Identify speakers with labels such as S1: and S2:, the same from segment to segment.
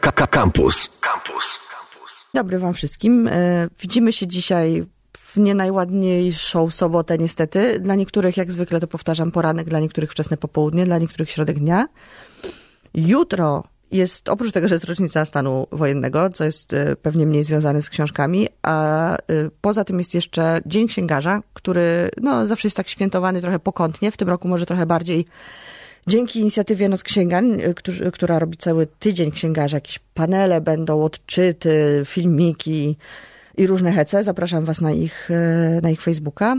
S1: Campus. Campus.
S2: Dobry wam wszystkim. E, widzimy się dzisiaj w nie najładniejszą sobotę niestety. Dla niektórych, jak zwykle to powtarzam, poranek, dla niektórych wczesne popołudnie, dla niektórych środek dnia. Jutro jest, oprócz tego, że jest rocznica stanu wojennego, co jest e, pewnie mniej związane z książkami, a e, poza tym jest jeszcze Dzień Księgarza, który no, zawsze jest tak świętowany trochę pokątnie, w tym roku może trochę bardziej Dzięki inicjatywie Noc Księgarń, y, która robi cały tydzień księgarza, jakieś panele będą, odczyty, filmiki i różne hece. Zapraszam was na ich, y, na ich Facebooka.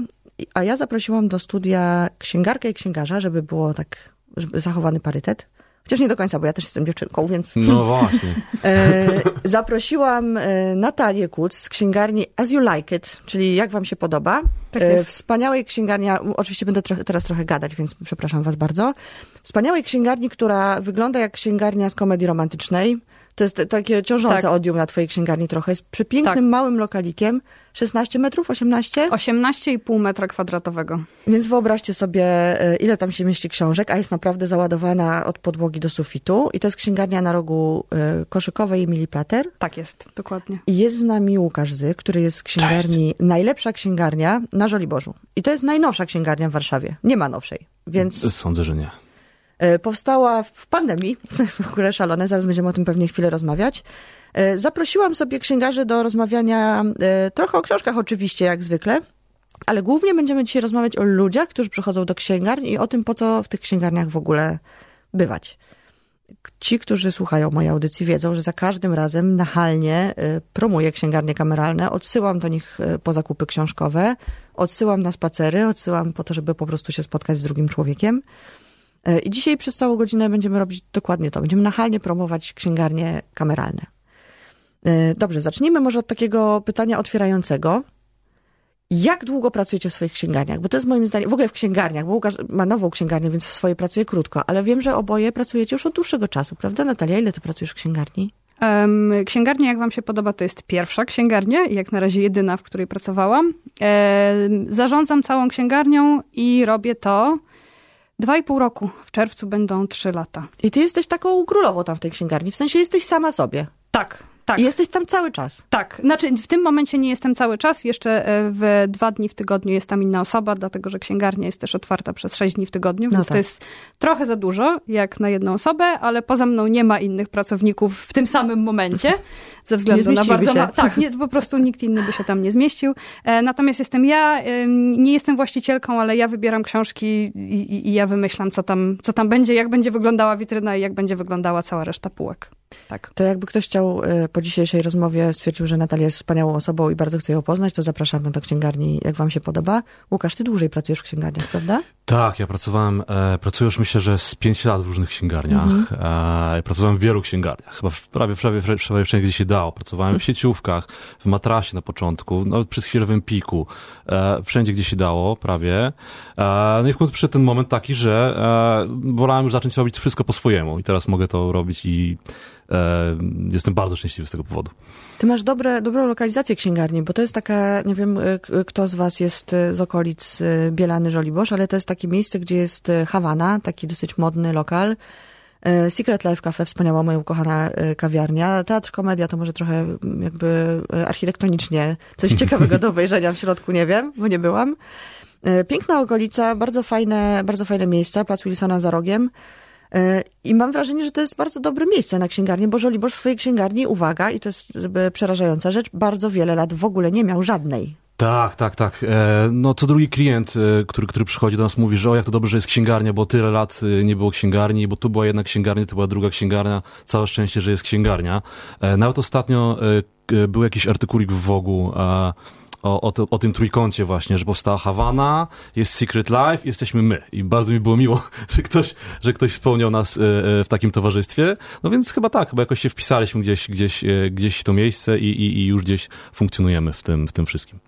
S2: A ja zaprosiłam do studia księgarkę i księgarza, żeby było tak, żeby zachowany parytet. Chociaż nie do końca, bo ja też jestem dziewczynką, więc...
S3: No właśnie.
S2: E, zaprosiłam e, Natalię Kuc z księgarni As You Like It, czyli Jak wam się podoba.
S4: Tak jest.
S2: Wspaniałej księgarnia, oczywiście będę trochę, teraz trochę gadać, więc przepraszam was bardzo. Wspaniałej księgarni, która wygląda jak księgarnia z komedii romantycznej. To jest takie ciążące
S4: Tak.
S2: odium na twojej księgarni trochę. Jest przepięknym,
S4: Tak.
S2: małym lokalikiem. 16 metrów, 18?
S4: 18,5 metra kwadratowego.
S2: Więc wyobraźcie sobie, e, ile tam się mieści książek, a jest naprawdę załadowana od podłogi do sufitu. I to jest księgarnia na rogu e, Koszykowej Emilii Plater.
S4: Tak jest, dokładnie.
S2: I jest z nami Łukasz Zy, który jest z księgarni, najlepsza księgarnia na Żoliborzu. I to jest najnowsza księgarnia w Warszawie. Nie ma nowszej. Więc
S3: Sądzę, że nie.
S2: E, powstała w pandemii, co jest w ogóle szalone, zaraz będziemy o tym pewnie chwilę rozmawiać. E, Zaprosiłam sobie księgarzy do rozmawiania e, trochę o książkach oczywiście, jak zwykle, ale głównie będziemy dzisiaj rozmawiać o ludziach, którzy przychodzą do księgarni i o tym, po co w tych księgarniach w ogóle bywać. Ci, którzy słuchają mojej audycji, wiedzą, że za każdym razem nachalnie promuję księgarnie kameralne, odsyłam do nich po zakupy książkowe, odsyłam na spacery, odsyłam po to, żeby po prostu się spotkać z drugim człowiekiem. Y, I dzisiaj przez całą godzinę będziemy robić dokładnie to. Będziemy nachalnie promować księgarnie kameralne. Y, Dobrze, zacznijmy może od takiego pytania otwierającego. Jak długo pracujecie w swoich księgarniach? Bo to jest moim zdaniem, w ogóle w księgarniach, bo Łukasz ma nową księgarnię, więc w swojej pracuje krótko, ale wiem, że oboje pracujecie już od dłuższego czasu, prawda Natalia? Ile ty pracujesz w księgarni?
S4: Em, księgarnia, jak wam się podoba, to jest pierwsza księgarnia i jak na razie jedyna, w której pracowałam. Em, zarządzam całą księgarnią i robię to dwa i pół roku. W czerwcu będą trzy lata.
S2: I ty jesteś taką królową tam w tej księgarni, w sensie jesteś sama sobie.
S4: Tak, tak.
S2: I jesteś tam cały czas.
S4: Tak, znaczy w tym momencie nie jestem cały czas, jeszcze e, w dwa dni w tygodniu jest tam inna osoba, dlatego że księgarnia jest też otwarta przez sześć dni w tygodniu,
S2: No
S4: więc
S2: tak.
S4: to jest trochę za dużo, jak na jedną osobę, ale poza mną nie ma innych pracowników w tym samym momencie, ze względu na bardzo...
S2: się.
S4: Ma- tak, nie, po prostu nikt inny by się tam nie zmieścił. E, Natomiast jestem ja, em, nie jestem właścicielką, ale ja wybieram książki i, i, i ja wymyślam, co tam, co tam będzie, jak będzie wyglądała witryna i jak będzie wyglądała cała reszta półek. Tak.
S2: To jakby ktoś chciał y, po dzisiejszej rozmowie stwierdził, że Natalia jest wspaniałą osobą i bardzo chce ją poznać, to zapraszamy do księgarni, jak wam się podoba. Łukasz, ty dłużej pracujesz w księgarniach, prawda?
S3: Tak, ja pracowałem, e, pracuję już myślę, że z 5 lat w różnych księgarniach. E, pracowałem w wielu księgarniach, chyba w prawie, prawie, prawie, prawie wszędzie, gdzie się dało. Pracowałem w sieciówkach, w matrasie na początku, nawet przez chwilę w Empiku, e, wszędzie, gdzie się dało, prawie. E, no i w końcu przyszedł ten moment taki, że e, wolałem już zacząć robić wszystko po swojemu i teraz mogę to robić i e, jestem bardzo szczęśliwy z tego powodu.
S2: Ty masz dobre, dobrą lokalizację księgarni, bo to jest taka, nie wiem, y, k- kto z was jest y, z okolic Bielany, Żoliborz, ale to jest takie miejsce, gdzie jest Hawana, taki dosyć modny lokal. Secret Life Cafe, wspaniała moja ukochana kawiarnia. Teatr Komedia to może trochę mm, jakby architektonicznie coś ciekawego do obejrzenia w środku, nie wiem, bo nie byłam. Piękna okolica, bardzo fajne, bardzo fajne miejsca, plac Wilsona za rogiem. E, I mam wrażenie, że to jest bardzo dobre miejsce na księgarnię, bo Żoliborz w swojej księgarni, uwaga, i to jest przerażająca rzecz, bardzo wiele lat w ogóle nie miał żadnej.
S3: Tak, tak, tak. E, no co drugi klient, e, który, który przychodzi do nas mówi, że o jak to dobrze, że jest księgarnia, bo tyle lat nie było księgarni, bo tu była jedna księgarnia, tu była druga księgarnia, całe szczęście, że jest księgarnia. Nawet ostatnio był jakiś artykulik w Wogu o, o, to, o tym trójkącie właśnie, że powstała Hawana, jest Secret Life, jesteśmy my. I bardzo mi było miło, że ktoś, że ktoś wspomniał nas e, e, w takim towarzystwie. No więc chyba tak, chyba jakoś się wpisaliśmy gdzieś, gdzieś, e, gdzieś w to miejsce i, i, i już gdzieś funkcjonujemy w tym, w tym wszystkim.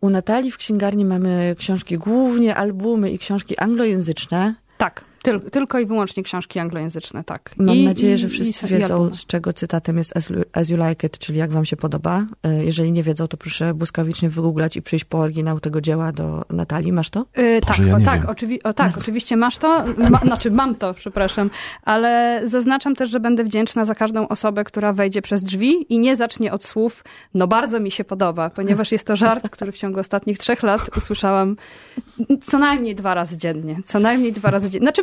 S2: U Natalii w księgarni mamy książki, głównie albumy i książki anglojęzyczne.
S4: Tak, Tyl, tylko i wyłącznie książki anglojęzyczne, tak.
S2: Mam
S4: I,
S2: nadzieję, że
S4: i-
S2: wszyscy
S4: i- i
S2: wiedzą,
S4: albumy.
S2: z czego cytatem jest as, as You Like It, czyli jak wam się podoba. E, Jeżeli nie wiedzą, to proszę błyskawicznie wygooglać i przyjść po oryginał tego dzieła do Natalii. Masz to?
S4: Y, tak,
S3: ja
S4: o, tak, oczywi- o, tak oczywiście masz to, ma, znaczy mam to, przepraszam, ale zaznaczam też, że będę wdzięczna za każdą osobę, która wejdzie przez drzwi i nie zacznie od słów, no bardzo mi się podoba, ponieważ jest to żart, który w ciągu ostatnich trzech lat usłyszałam co najmniej dwa razy dziennie, co najmniej dwa razy dziennie. Znaczy,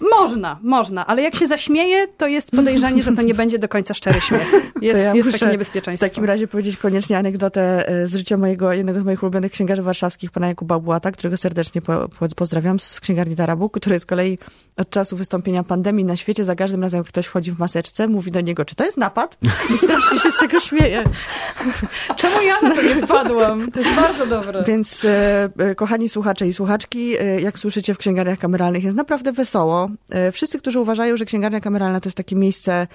S4: można, można, ale jak się zaśmieje, to jest podejrzenie, że to nie będzie do końca szczery śmiech. Jest,
S2: ja
S4: jest takie
S2: W
S4: niebezpieczeństwo.
S2: takim razie powiedzieć koniecznie anegdotę e, z życia mojego, jednego z moich ulubionych księgarzy warszawskich, pana Jakuba Błata, którego serdecznie po, po, pozdrawiam z księgarni Tarabu, który z kolei od czasu wystąpienia pandemii na świecie, za każdym razem jak ktoś wchodzi w maseczce, mówi do niego, czy to jest napad? I strasznie się z tego śmieje.
S4: Czemu ja na to nie wpadłam? To jest bardzo dobre.
S2: Więc e, e, kochani słuchacze i słuchaczki, jak słyszycie w księgarniach kameralnych jest naprawdę wesoło. E, wszyscy, którzy uważają, że księgarnia kameralna to jest takie miejsce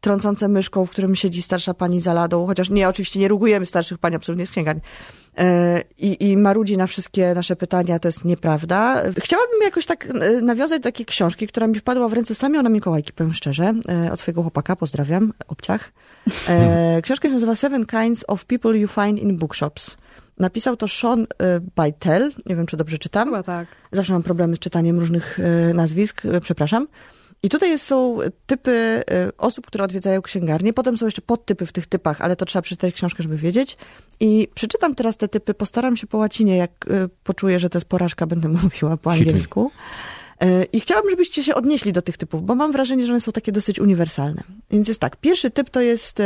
S2: trącące myszką, w którym siedzi starsza pani za ladą, chociaż nie, oczywiście nie rugujemy starszych pani absolutnie z księgarni. E, I, I marudzi na wszystkie nasze pytania, to jest nieprawda. Chciałabym jakoś tak e, nawiązać do takiej książki, która mi wpadła w ręce sami ona Mikołajki, powiem szczerze, od swojego chłopaka, pozdrawiam, obciach. E, Książka się nazywa Seven Kinds of People You Find in Bookshops. Napisał to Sean e, Beitel, nie wiem czy dobrze czytam.
S4: Chyba tak.
S2: Zawsze mam problemy z czytaniem różnych e, nazwisk, e, przepraszam. I tutaj jest, są typy osób, które odwiedzają księgarnię. Potem są jeszcze podtypy w tych typach, ale to trzeba przeczytać książkę, żeby wiedzieć. I przeczytam teraz te typy, postaram się po łacinie, jak poczuję, że to jest porażka, będę mówiła po angielsku. I chciałabym, żebyście się odnieśli do tych typów, bo mam wrażenie, że one są takie dosyć uniwersalne. Więc jest tak, pierwszy typ to jest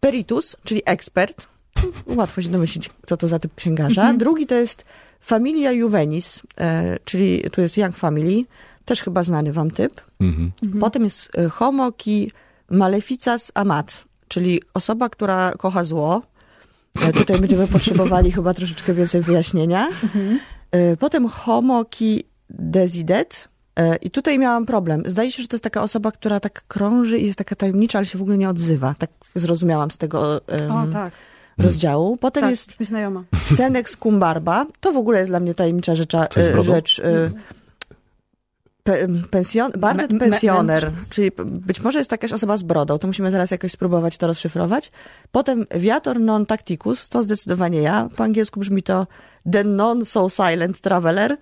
S2: peritus, czyli ekspert. Łatwo się domyślić, co to za typ księgarza. Drugi to jest familia juvenis, e, czyli tu jest young family, też chyba znany wam typ.
S3: Mhm.
S2: Potem jest e, homo qui maleficas amat, czyli osoba, która kocha zło. E, Tutaj będziemy potrzebowali chyba troszeczkę więcej wyjaśnienia. E, Potem homo qui desidet. I tutaj miałam problem. Zdaje się, że to jest taka osoba, która tak krąży i jest taka tajemnicza, ale się w ogóle nie odzywa. Tak zrozumiałam z tego em,
S4: O, tak.
S2: Rozdziału. Potem
S4: tak,
S2: jest
S4: znajoma.
S2: Senex cum barba. To w ogóle jest dla mnie tajemnicza rzecza, e, rzecz. e, Pe, pensjon, bardet
S4: Me- me-
S2: pensioner, czyli być może jest to jakaś osoba z brodą, to musimy zaraz jakoś spróbować to rozszyfrować. Potem viator non tacticus, to zdecydowanie ja. Po angielsku brzmi to the non so silent traveler,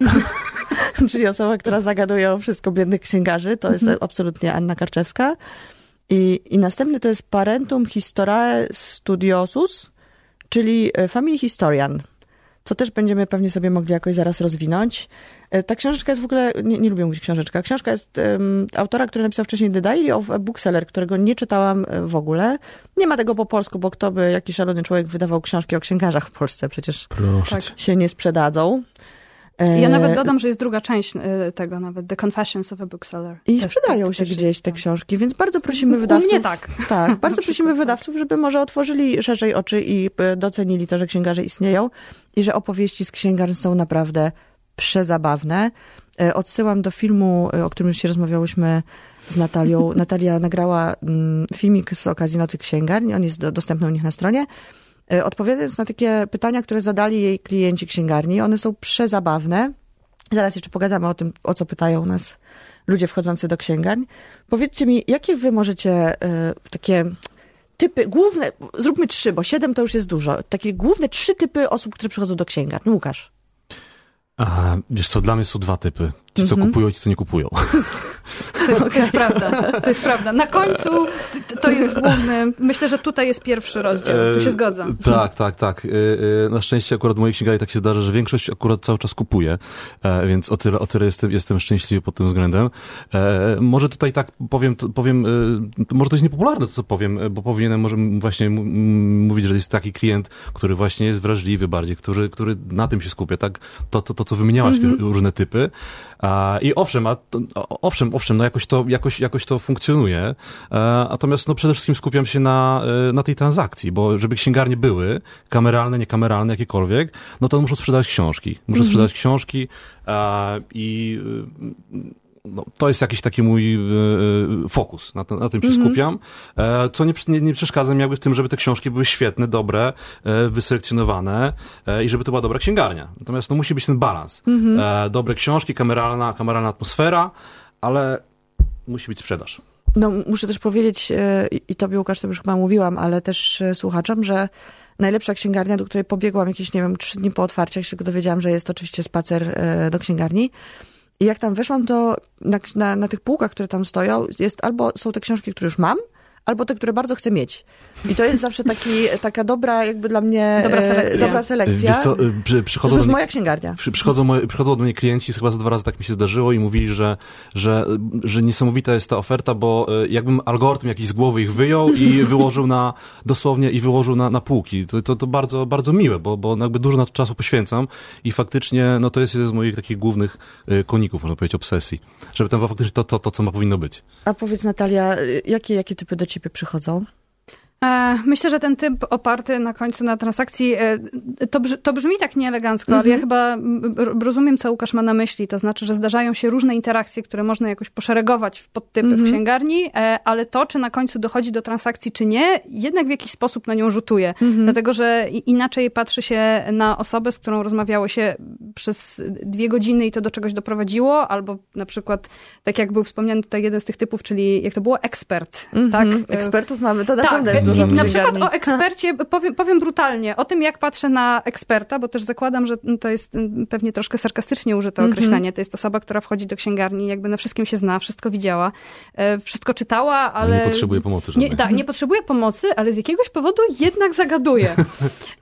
S2: czyli osoba, która zagaduje o wszystko biednych księgarzy. To jest absolutnie Anna Karczewska. I, I następny to jest parentum historae studiosus, czyli e, family historian, co też będziemy pewnie sobie mogli jakoś zaraz rozwinąć. E, Ta książeczka jest w ogóle, nie, nie lubię mówić książeczka, książka jest um, autora, który napisał wcześniej The Diary of a Bookseller, którego nie czytałam e, w ogóle. Nie ma tego po polsku, bo kto by, jaki szalony człowiek wydawał książki o księgarzach w Polsce, przecież
S4: Tak.
S2: się nie sprzedadzą. E,
S4: Ja nawet dodam, że jest druga część y, tego nawet, The Confessions of a Bookseller.
S2: I
S4: Też-
S2: sprzedają się
S4: też
S2: gdzieś te książki, więc bardzo prosimy
S4: U
S2: wydawców.
S4: mnie tak.
S2: Tak, bardzo prosimy
S4: tak.
S2: wydawców, żeby może otworzyli szerzej oczy i e, docenili to, że księgarze istnieją i że opowieści z księgarni są naprawdę przezabawne. E, Odsyłam do filmu, e, o którym już się rozmawiałyśmy z Natalią. Natalia nagrała mm, filmik z okazji Nocy Księgarni, on jest do, dostępny u nich na stronie. E, Odpowiadając na takie pytania, które zadali jej klienci księgarni, one są przezabawne. Zaraz jeszcze pogadamy o tym, o co pytają nas ludzie wchodzący do księgarni. Powiedzcie mi, jakie wy możecie e, takie typy, główne, zróbmy trzy, bo siedem to już jest dużo. Takie główne trzy typy osób, które przychodzą do księgarni. Łukasz.
S3: A, wiesz co, dla mnie są dwa typy. Ci, co
S2: Mhm.
S3: kupują i ci, co nie kupują.
S4: To jest, to jest prawda. To jest prawda. Na końcu to jest główny. Myślę, że tutaj jest pierwszy rozdział. Tu się
S3: E,
S4: zgodzam.
S3: Tak, tak, tak. E, e, Na szczęście akurat w mojej księgarni tak się zdarza, że większość akurat cały czas kupuje, więc o tyle, o tyle jestem, jestem szczęśliwy pod tym względem. Może tutaj tak powiem, powiem, może to jest niepopularne to, co powiem, bo powinienem może właśnie mówić, że jest taki klient, który właśnie jest wrażliwy bardziej, który, który na tym się skupia, tak? To, to, to co wymieniałaś,
S2: Mhm.
S3: różne typy. I owszem, a, owszem, owszem, no jakoś to, jakoś, jakoś to funkcjonuje. E, Natomiast no przede wszystkim skupiam się na, e, na tej transakcji, bo żeby księgarnie były, kameralne, niekameralne, jakiekolwiek, no to muszą sprzedawać książki. Muszą sprzedawać książki i e, no, to jest jakiś taki mój e, e, fokus, na, na tym się skupiam, e, co nie, nie, nie przeszkadza mi jakby w tym, żeby te książki były świetne, dobre, e, wyselekcjonowane e, i żeby to była dobra księgarnia. Natomiast no, musi być ten balans. E, dobre książki, kameralna, kameralna atmosfera, ale musi być sprzedaż.
S2: No, muszę też powiedzieć, i tobie Łukasz, to już chyba mówiłam, ale też słuchaczom, że najlepsza księgarnia, do której pobiegłam jakieś, nie wiem, trzy dni po otwarciu, jak się dowiedziałam, że jest oczywiście spacer do księgarni. I jak tam weszłam, to na, na, na tych półkach, które tam stoją, jest albo są te książki, które już mam, albo te, które bardzo chcę mieć. I to jest zawsze taki, taka dobra, jakby dla mnie...
S4: Dobra selekcja.
S2: Dobra selekcja.
S3: Wiesz co, przy, przychodzą
S2: to jest moja księgarnia.
S3: Przy, przychodzą, moje, przychodzą do mnie klienci, chyba za dwa razy tak mi się zdarzyło i mówili, że, że, że niesamowita jest ta oferta, bo e, jakbym algorytm jakiś z głowy ich wyjął i wyłożył na, dosłownie i wyłożył na, na półki. To, to, to bardzo, bardzo miłe, bo, bo jakby dużo na to czasu poświęcam i faktycznie no to jest jeden z moich takich głównych e, koników, można powiedzieć, obsesji. Żeby tam faktycznie to, to, to, co ma powinno być.
S2: A powiedz Natalia, jakie, jakie typy do ciebie przychodzą?
S4: E, Myślę, że ten typ oparty na końcu na transakcji, e, to, brz, to brzmi tak nieelegancko, ale ja chyba mm, r- rozumiem, co Łukasz ma na myśli. To znaczy, że zdarzają się różne interakcje, które można jakoś poszeregować w podtypy w księgarni, e, ale to, czy na końcu dochodzi do transakcji, czy nie, jednak w jakiś sposób na nią rzutuje. Dlatego, że inaczej patrzy się na osobę, z którą rozmawiało się przez dwie godziny i to do czegoś doprowadziło, albo na przykład, tak jak był wspomniany tutaj jeden z tych typów, czyli jak to było, ekspert. Tak?
S2: Mhm. Ekspertów mamy, to naprawdę
S4: i
S2: dużo
S4: na przykład o ekspercie powiem, powiem brutalnie, o tym jak patrzę na eksperta, bo też zakładam, że to jest mm, pewnie troszkę sarkastycznie użyte
S2: Mhm.
S4: określenie. To jest osoba, która wchodzi do księgarni, jakby na wszystkim się zna, wszystko widziała, e, wszystko czytała, ale...
S3: nie potrzebuje pomocy żadnej.
S4: Nie, tak, nie potrzebuje pomocy, ale z jakiegoś powodu jednak zagaduje.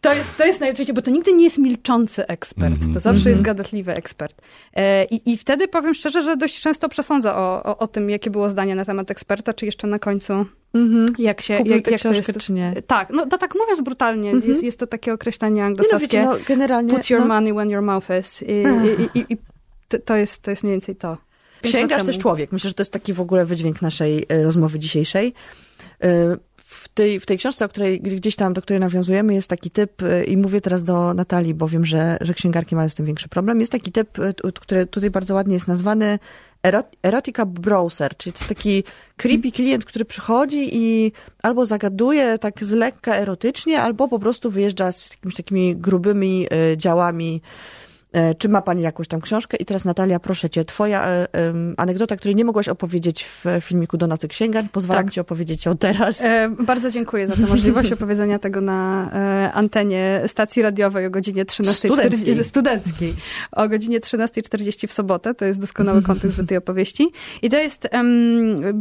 S4: To jest, to jest najczęściej, bo to nigdy nie jest milczący ekspert. To zawsze jest gadatliwy ekspert. E, I, I wtedy powiem szczerze, że dość często przesądza o, o, o tym, jakie było zdanie na temat eksperta, czy jeszcze na końcu
S2: Mhm.
S4: jak się...
S2: Kupił
S4: jak, jak to
S2: książkę,
S4: jest,
S2: czy nie?
S4: tak, no to tak mówiąc brutalnie, jest, jest to takie określenie
S2: Nie no,
S4: anglosaskie.
S2: wiecie, no, generalnie...
S4: Put your
S2: no,
S4: money when your mouth is. I, i, i, i to- jest, to jest mniej więcej to.
S2: Księgarz też człowiek. Myślę, że to jest taki w ogóle wydźwięk naszej e, rozmowy dzisiejszej. E, W tej, w tej książce, o której gdzieś tam, do której nawiązujemy, jest taki typ, e, i mówię teraz do Natalii, bo wiem, że, że księgarki mają z tym większy problem. Jest taki typ, który tutaj bardzo ładnie jest nazwany erot, erotica browser, czyli to jest taki creepy klient, który przychodzi i albo zagaduje tak z lekka erotycznie, albo po prostu wyjeżdża z jakimiś takimi grubymi e, działami Czy ma pani jakąś tam książkę? I teraz Natalia, proszę cię, twoja e, anegdota, której nie mogłaś opowiedzieć w filmiku Do Nocy Księgarń, pozwalam
S4: Tak.
S2: ci opowiedzieć ją teraz.
S4: E, bardzo dziękuję za tę możliwość opowiedzenia tego na e, antenie stacji radiowej o godzinie 13.40
S2: Studenckiej.
S4: studenckiej. O godzinie 13.40 w sobotę. To jest doskonały kontekst do tej opowieści. I to jest...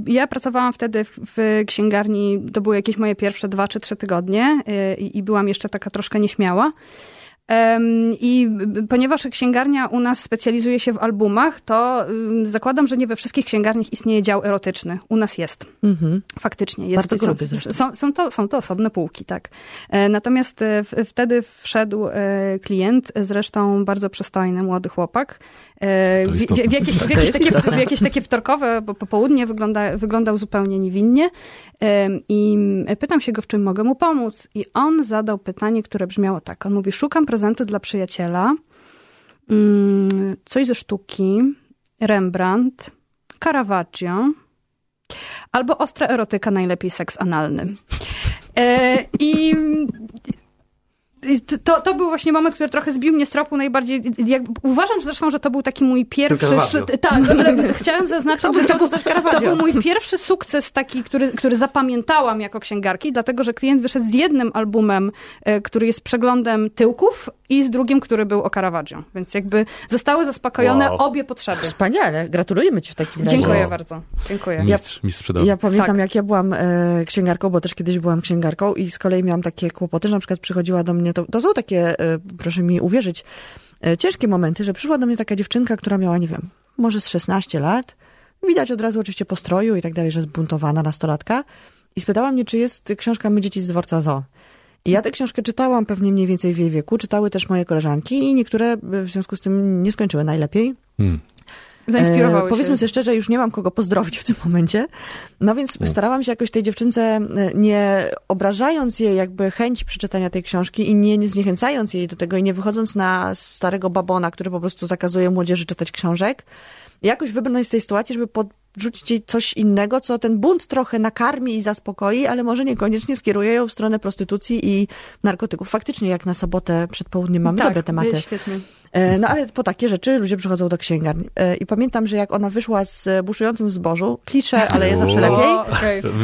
S4: ja pracowałam wtedy w, księgarni, to były jakieś moje pierwsze dwa czy trzy tygodnie e, i byłam jeszcze taka troszkę nieśmiała. I ponieważ księgarnia u nas specjalizuje się w albumach, to zakładam, że nie we wszystkich księgarniach istnieje dział erotyczny. U nas jest.
S2: Mhm.
S4: Faktycznie. Jest,
S2: Bardzo gruby
S4: są, są, są, to, są to osobne półki, tak. E, Natomiast e, w, wtedy wszedł e, klient, zresztą bardzo przystojny młody chłopak. W, w, jakieś, w, jakieś takie, w jakieś takie wtorkowe po- popołudnie wygląda, wyglądał zupełnie niewinnie. I pytam się go, w czym mogę mu pomóc. I on zadał pytanie, które brzmiało tak. On mówi, szukam prezentu dla przyjaciela. Mm, Coś ze sztuki. Rembrandt. Caravaggio. Albo ostra erotyka, najlepiej seks analny. E, i to, to był właśnie moment, który trochę zbił mnie z tropu najbardziej. Jak, uważam zresztą, że to był taki mój pierwszy. Tak, ale chciałam zaznaczyć, że to, był- to był mój pierwszy sukces taki, który, który zapamiętałam jako księgarki, dlatego że klient wyszedł z jednym albumem, e, który jest przeglądem tyłków i z drugim, który był o Caravaggio. Więc jakby zostały zaspokojone
S3: Wow.
S4: obie potrzeby.
S2: Wspaniale, gratulujemy ci w takim razie.
S4: Dziękuję
S3: Wow.
S4: bardzo. Dziękuję.
S3: Mistrz, mistrz sprzedaży.
S2: Ja pamiętam,
S4: Tak.
S2: jak ja byłam e, księgarką, bo też kiedyś byłam księgarką i z kolei miałam takie kłopoty, że na przykład przychodziła do mnie, to, to są takie, e, proszę mi uwierzyć, e, ciężkie momenty, że przyszła do mnie taka dziewczynka, która miała, nie wiem, może z 16 lat, widać od razu oczywiście po stroju i tak dalej, że zbuntowana nastolatka i spytała mnie, czy jest książka My dzieci z dworca Zoo. I ja tę książkę czytałam pewnie mniej więcej w jej wieku, czytały też moje koleżanki i niektóre e, w związku z tym nie skończyły najlepiej.
S3: Hmm.
S4: Zainspirowały
S2: E, powiedzmy sobie szczerze, już nie mam kogo pozdrowić w tym momencie. No więc starałam się jakoś tej dziewczynce, e, nie obrażając jej jakby chęć przeczytania tej książki i nie, nie zniechęcając jej do tego i nie wychodząc na starego babona, który po prostu zakazuje młodzieży czytać książek, jakoś wybrnąć z tej sytuacji, żeby pod, rzucić jej coś innego, co ten bunt trochę nakarmi i zaspokoi, ale może niekoniecznie skieruje ją w stronę prostytucji i narkotyków. Faktycznie, jak na sobotę przed południem mamy
S4: tak,
S2: dobre tematy.
S4: Świetnie.
S2: E, No ale po takie rzeczy ludzie przychodzą do księgarni. E, I pamiętam, że jak ona wyszła z buszującym w zbożu, klisze, ale jest zawsze lepiej,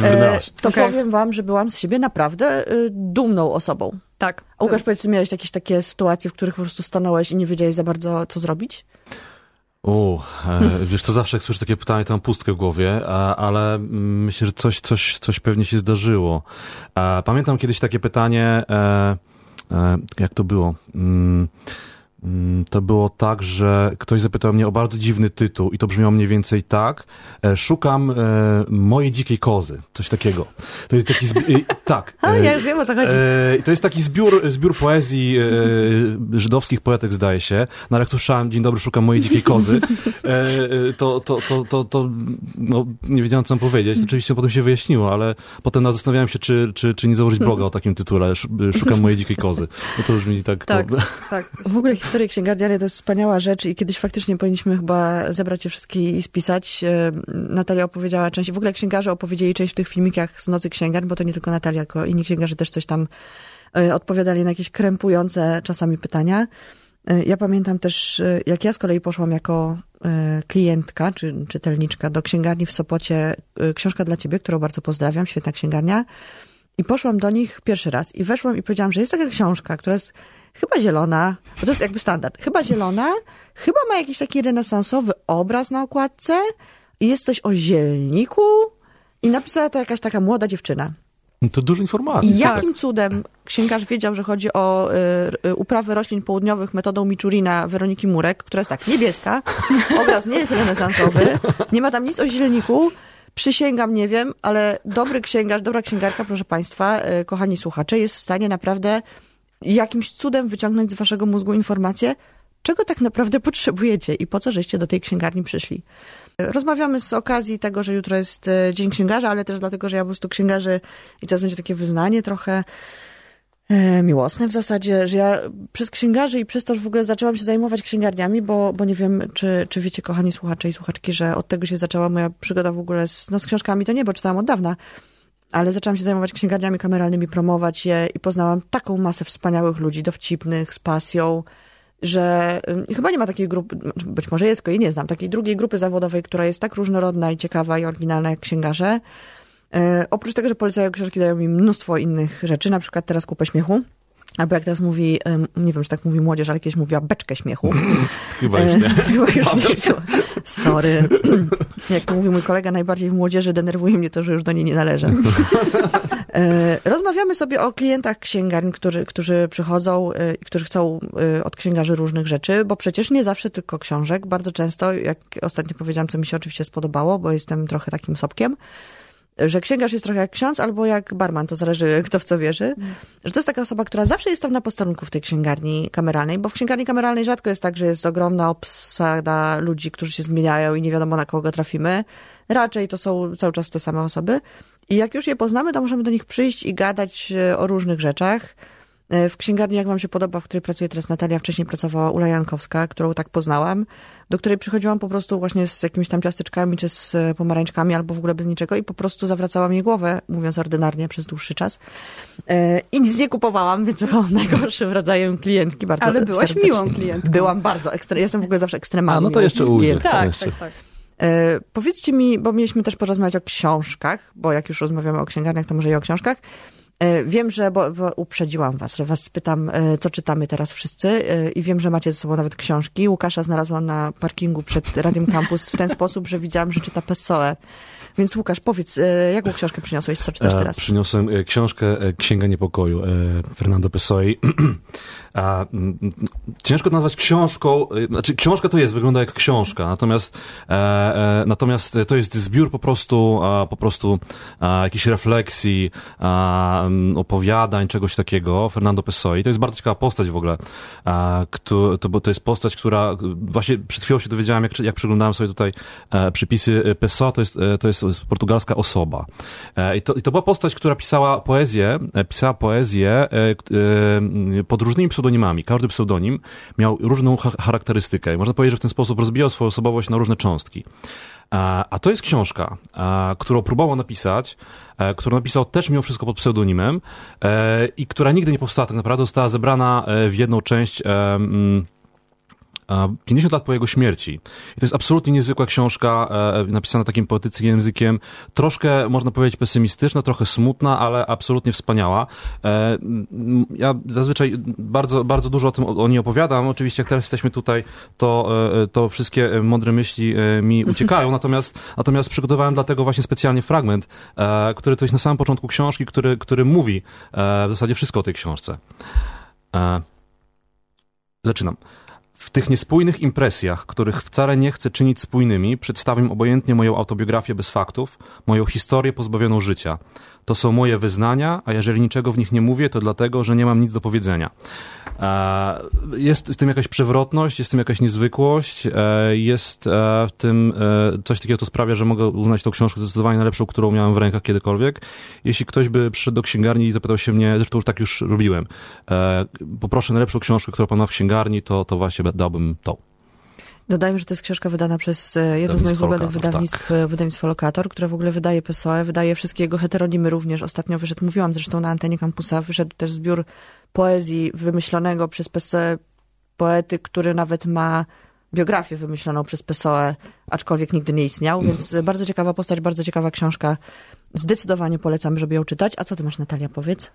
S2: e, to powiem wam, że byłam z siebie naprawdę dumną osobą.
S4: Tak.
S2: A Łukasz, powiedz, czy miałeś jakieś takie sytuacje, w których po prostu stanąłeś i nie wiedziałeś za bardzo, co zrobić?
S3: O, e, wiesz, to zawsze jak słyszę takie pytanie, to mam pustkę w głowie, ale mm, myślę, że coś, coś, coś pewnie się zdarzyło. Pamiętam kiedyś takie pytanie, e, e, jak to było? Mm, To było tak, że ktoś zapytał mnie o bardzo dziwny tytuł i to brzmiało mniej więcej tak. e, Szukam e, mojej dzikiej kozy. Coś takiego. To jest taki... zbi- e, tak.
S2: A,
S3: e,
S2: ja już wiem, o co chodzi.
S3: E, to jest taki zbiór, zbiór poezji e, żydowskich poetek, zdaje się. No ale jak słyszałem, dzień dobry, szukam mojej dzikiej kozy, e, e, to, to, to, to, to no, nie wiedziałem, co mam powiedzieć. Oczywiście potem się wyjaśniło, ale potem zastanawiałem się, czy, czy, czy nie założyć bloga o takim tytule. Sz- Szukam mojej dzikiej kozy. No to brzmi tak...
S4: Tak,
S3: To,
S4: tak.
S2: W ogóle historie księgarniane to jest wspaniała rzecz i kiedyś faktycznie powinniśmy chyba zebrać je wszystkie i spisać. E, Natalia opowiedziała część, w ogóle księgarze opowiedzieli część w tych filmikach z Nocy Księgarni, bo to nie tylko Natalia, tylko inni księgarze też coś tam e, odpowiadali na jakieś krępujące czasami pytania. E, Ja pamiętam też, jak ja z kolei poszłam jako klientka czy czytelniczka do księgarni w Sopocie, książka dla ciebie, którą bardzo pozdrawiam, świetna księgarnia. I poszłam do nich pierwszy raz i weszłam i powiedziałam, że jest taka książka, która jest chyba zielona, bo to jest jakby standard, chyba zielona, chyba ma jakiś taki renesansowy obraz na okładce. I jest coś o zielniku. I napisała to jakaś taka młoda dziewczyna.
S3: to dużo informacji.
S2: I jakim cudem księgarz wiedział, że chodzi o y, y, uprawę roślin południowych metodą Miczurina Weroniki Murek, która jest tak niebieska, obraz nie jest renesansowy, nie ma tam nic o zielniku, przysięgam, nie wiem, ale dobry księgarz, dobra księgarka, proszę Państwa, y, kochani słuchacze, jest w stanie naprawdę jakimś cudem wyciągnąć z Waszego mózgu informację, czego tak naprawdę potrzebujecie i po co żeście do tej księgarni przyszli. Rozmawiamy z okazji tego, że jutro jest e, Dzień Księgarza, ale też dlatego, że ja po prostu księgarzy i teraz będzie takie wyznanie trochę e, miłosne w zasadzie, że ja przez księgarzy i przez to, że w ogóle zaczęłam się zajmować księgarniami, bo, bo nie wiem, czy, czy wiecie, kochani słuchacze i słuchaczki, że od tego się zaczęła moja przygoda w ogóle z, no, z książkami, to nie, bo czytałam od dawna, ale zaczęłam się zajmować księgarniami kameralnymi, promować je i poznałam taką masę wspaniałych ludzi, dowcipnych, z pasją, że chyba nie ma takiej grupy, być może jest, tylko jej nie znam, takiej drugiej grupy zawodowej, która jest tak różnorodna i ciekawa i oryginalna jak księgarze. E, oprócz tego, że polecają książki, dają mi mnóstwo innych rzeczy, na przykład teraz kupę śmiechu. Albo jak teraz mówi, nie wiem, czy tak mówi młodzież, ale kiedyś mówiła beczkę śmiechu.
S3: Chyba już nie.
S2: Chyba już nie. Sorry. Jak to mówi mój kolega, najbardziej w młodzieży denerwuje mnie to, że już do niej nie należę. E, Rozmawiamy sobie o klientach księgarni, którzy, którzy przychodzą e, i którzy chcą e, od księgarzy różnych rzeczy, bo przecież nie zawsze tylko książek. Bardzo często, jak ostatnio powiedziałam, co mi się oczywiście spodobało, bo jestem trochę takim sobkiem, że księgarz jest trochę jak ksiądz albo jak barman, to zależy kto w co wierzy, że to jest taka osoba, która zawsze jest tam na posterunku w tej księgarni kameralnej, bo w księgarni kameralnej rzadko jest tak, że jest ogromna obsada ludzi, którzy się zmieniają i nie wiadomo na kogo trafimy. Raczej to są cały czas te same osoby. I jak już je poznamy, to możemy do nich przyjść i gadać e, o różnych rzeczach. E, W księgarni, jak wam się podoba, w której pracuje teraz Natalia, wcześniej pracowała Ula Jankowska, którą tak poznałam, do której przychodziłam po prostu właśnie z jakimiś tam ciasteczkami, czy z e, pomarańczkami, albo w ogóle bez niczego i po prostu zawracałam jej głowę, mówiąc ordynarnie, przez dłuższy czas. E, I nic nie kupowałam, więc byłam najgorszym rodzajem klientki. Bardzo
S4: Ale byłaś
S2: serdecznie.
S4: miłą klientką.
S2: Byłam bardzo ekstra. Jestem w ogóle zawsze ekstremalnie.
S3: A, no to jeszcze
S2: klientką.
S4: Tak,
S3: Jeszcze.
S4: tak, tak.
S2: E, powiedzcie mi, bo mieliśmy też porozmawiać o książkach, bo jak już rozmawiamy o księgarniach, to może i o książkach. E, wiem, że, bo, bo uprzedziłam was, że was spytam, e, co czytamy teraz wszyscy e, i wiem, że macie ze sobą nawet książki. Łukasza znalazłam na parkingu przed Radiem Campus w ten sposób, że widziałam, że czyta Pessoe. Więc Łukasz, powiedz, e, jaką książkę przyniosłeś, co czytasz
S3: E,
S2: teraz?
S3: Przyniosłem e, książkę Księga Niepokoju Fernando Pessoe. A, ciężko to nazwać książką, znaczy książka to jest, wygląda jak książka, natomiast, natomiast to jest zbiór po prostu, po prostu jakichś refleksji, opowiadań, czegoś takiego, Fernando Pessoe. To jest bardzo ciekawa postać w ogóle, to, bo to jest postać, która, właśnie przed chwilą się dowiedziałem, jak, jak przeglądałem sobie tutaj przypisy Pessoa, to jest, to jest portugalska osoba. E, I to, I to była postać, która pisała poezję, e, pisała poezję e, pod różnymi pseudonimami. Każdy pseudonim miał różną cha- charakterystykę. I można powiedzieć, że w ten sposób rozbijał swoją osobowość na różne cząstki. A, to jest książka, którą próbował napisać, którą napisał też mimo wszystko pod pseudonimem i która nigdy nie powstała tak naprawdę, została zebrana w jedną część 50 lat po jego śmierci. I to jest absolutnie niezwykła książka, e, napisana takim poetyckim językiem, troszkę, można powiedzieć, pesymistyczna, trochę smutna, ale absolutnie wspaniała. E, ja zazwyczaj bardzo, bardzo dużo o tym o, niej opowiadam. Oczywiście, jak teraz jesteśmy tutaj, to, e, to wszystkie mądre myśli mi uciekają, natomiast, natomiast przygotowałem dlatego właśnie specjalnie fragment, który to jest na samym początku książki, który, który mówi w zasadzie wszystko o tej książce. Zaczynam. W tych niespójnych impresjach, których wcale nie chcę czynić spójnymi, przedstawiam obojętnie moją autobiografię bez faktów, moją historię pozbawioną życia. To są moje wyznania, a jeżeli niczego w nich nie mówię, to dlatego, że nie mam nic do powiedzenia. E, Jest w tym jakaś przewrotność, jest w tym jakaś niezwykłość, e, jest e, w tym coś takiego, co sprawia, że mogę uznać tą książkę zdecydowanie najlepszą, którą miałem w rękach kiedykolwiek. Jeśli ktoś by przyszedł do księgarni i zapytał się mnie, zresztą już tak już robiłem, poproszę najlepszą książkę, którą pan ma w księgarni, to, to właśnie dałbym tą.
S2: Dodajmy, że to jest książka wydana przez e, jedno z moich ulubionych wydawnictw, e, wydawnictwo Lokator, które w ogóle wydaje PSOE, wydaje wszystkie jego heteronimy również. Ostatnio wyszedł, mówiłam zresztą na antenie kampusa, wyszedł też zbiór poezji wymyślonego przez PSOE poety, który nawet ma biografię wymyśloną przez PSOE, aczkolwiek nigdy nie istniał, więc e, bardzo ciekawa postać, bardzo ciekawa książka. Zdecydowanie polecam, żeby ją czytać. A co ty masz, Natalia, powiedz?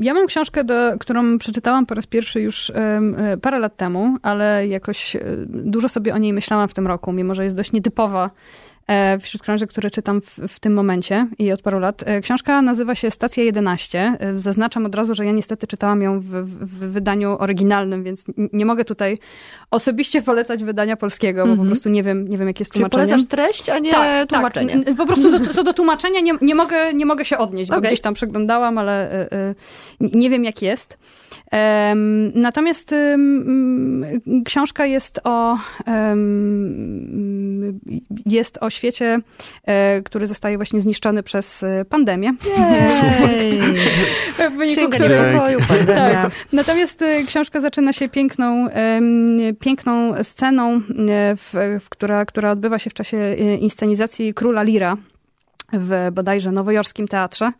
S4: Ja mam książkę, do, którą przeczytałam po raz pierwszy już e, parę lat temu, ale jakoś e, dużo sobie o niej myślałam w tym roku, mimo że jest dość nietypowa wśród książek, które czytam w, w tym momencie i od paru lat. E, Książka nazywa się Stacja 11. E, Zaznaczam od razu, że ja niestety czytałam ją w, w, wydaniu oryginalnym, więc nie mogę tutaj osobiście polecać wydania polskiego, bo po prostu nie wiem, nie wiem jakie jest
S2: Czyli
S4: tłumaczenie.
S2: polecasz treść, a nie tłumaczenie.
S4: Tak, po prostu do, co do tłumaczenia nie, nie, mogę, nie mogę się odnieść, bo
S2: Okej.
S4: gdzieś tam przeglądałam, ale y, y, nie wiem jak jest. Natomiast książka jest o, jest o świecie, e, który zostaje właśnie zniszczony przez e, pandemię. W wyniku której...
S2: pandemia.
S4: Tak. Natomiast e, książka zaczyna się piękną, piękną sceną, w, w, która, która odbywa się w czasie inscenizacji Króla Lira w bodajże nowojorskim teatrze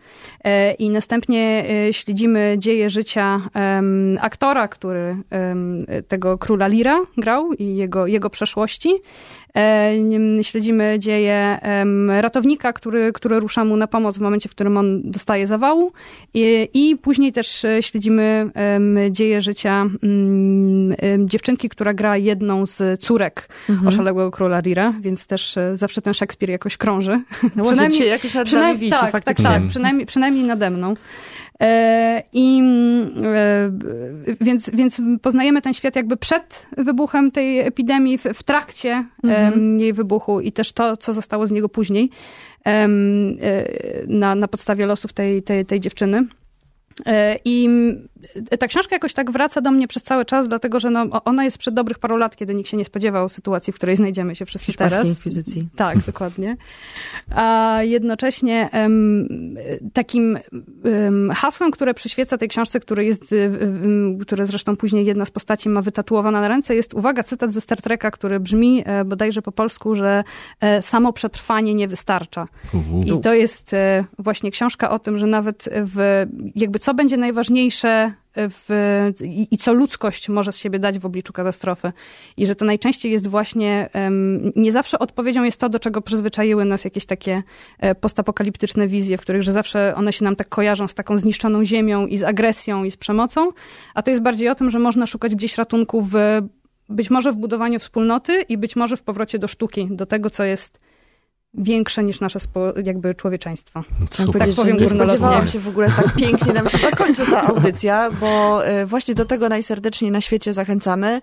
S4: E, i następnie e, śledzimy dzieje życia aktora, który tego króla Lira grał i jego, jego przeszłości. E, Śledzimy dzieje ratownika, który, który rusza mu na pomoc w momencie, w którym on dostaje zawału i, i później też śledzimy dzieje życia mm, dziewczynki, która gra jedną z córek oszalałego króla Lira, więc też zawsze ten Szekspir jakoś krąży.
S2: No dzisiaj jakoś nad nami wisi
S4: tak, tak,
S2: faktycznie.
S4: tak, przynajmniej, przynajmniej nade mną. E, I mm, e, więc, więc poznajemy ten świat jakby przed wybuchem tej epidemii, w, w trakcie em, jej wybuchu i też to, co zostało z niego później e, na, na podstawie losów tej, tej, tej dziewczyny. E, I ta książka jakoś tak wraca do mnie przez cały czas, dlatego że no, ona jest przed dobrych paru lat, kiedy nikt się nie spodziewał sytuacji, w której znajdziemy się wszyscy
S2: Hiszpańskiej
S4: teraz.
S2: inkwizycji.
S4: Tak, dokładnie. A jednocześnie takim em, hasłem, które przyświeca tej książce, które jest, które zresztą później jedna z postaci ma wytatuowana na ręce, jest, uwaga, cytat ze Star Treka, który brzmi e, bodajże po polsku, że e, samo przetrwanie nie wystarcza.
S3: Uhu.
S4: I to jest właśnie książka o tym, że nawet w, jakby co będzie najważniejsze w, i, i co ludzkość może z siebie dać w obliczu katastrofy. I że to najczęściej jest właśnie, nie zawsze odpowiedzią jest to, do czego przyzwyczaiły nas jakieś takie e, postapokaliptyczne wizje, w których, że zawsze one się nam tak kojarzą z taką zniszczoną ziemią i z agresją i z przemocą, a to jest bardziej o tym, że można szukać gdzieś ratunku w być może w budowaniu wspólnoty i być może w powrocie do sztuki, do tego, co jest większe niż nasze spo, jakby człowieczeństwo.
S2: Chciałam
S3: Super.
S2: powiedzieć,
S4: Tak powiem
S2: nie spodziewałam się w ogóle tak pięknie nam się zakończy ta audycja, bo e, właśnie do tego najserdeczniej na świecie zachęcamy.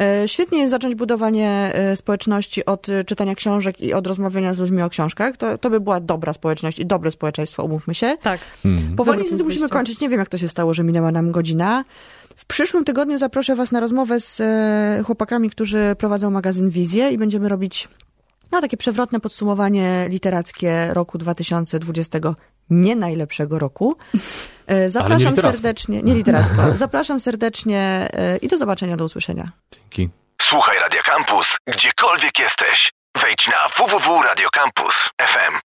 S2: E, Świetnie jest zacząć budowanie e, społeczności od czytania książek i od rozmawiania z ludźmi o książkach. To, to by była dobra społeczność i dobre społeczeństwo, umówmy się.
S4: Tak.
S3: Mm.
S2: Powoli niestety musimy kończyć. Nie wiem, jak to się stało, że minęła nam godzina. W przyszłym tygodniu zaproszę Was na rozmowę z chłopakami, którzy prowadzą magazyn Wizję i będziemy robić No, takie przewrotne podsumowanie literackie roku 2020, nie najlepszego roku. E, Zapraszam
S3: literacko.
S2: serdecznie, nie literacko, zapraszam serdecznie e, i do zobaczenia, do usłyszenia.
S3: Dzięki.
S1: Słuchaj Radio Campus, gdziekolwiek jesteś. Wejdź na www.radiocampus.fm.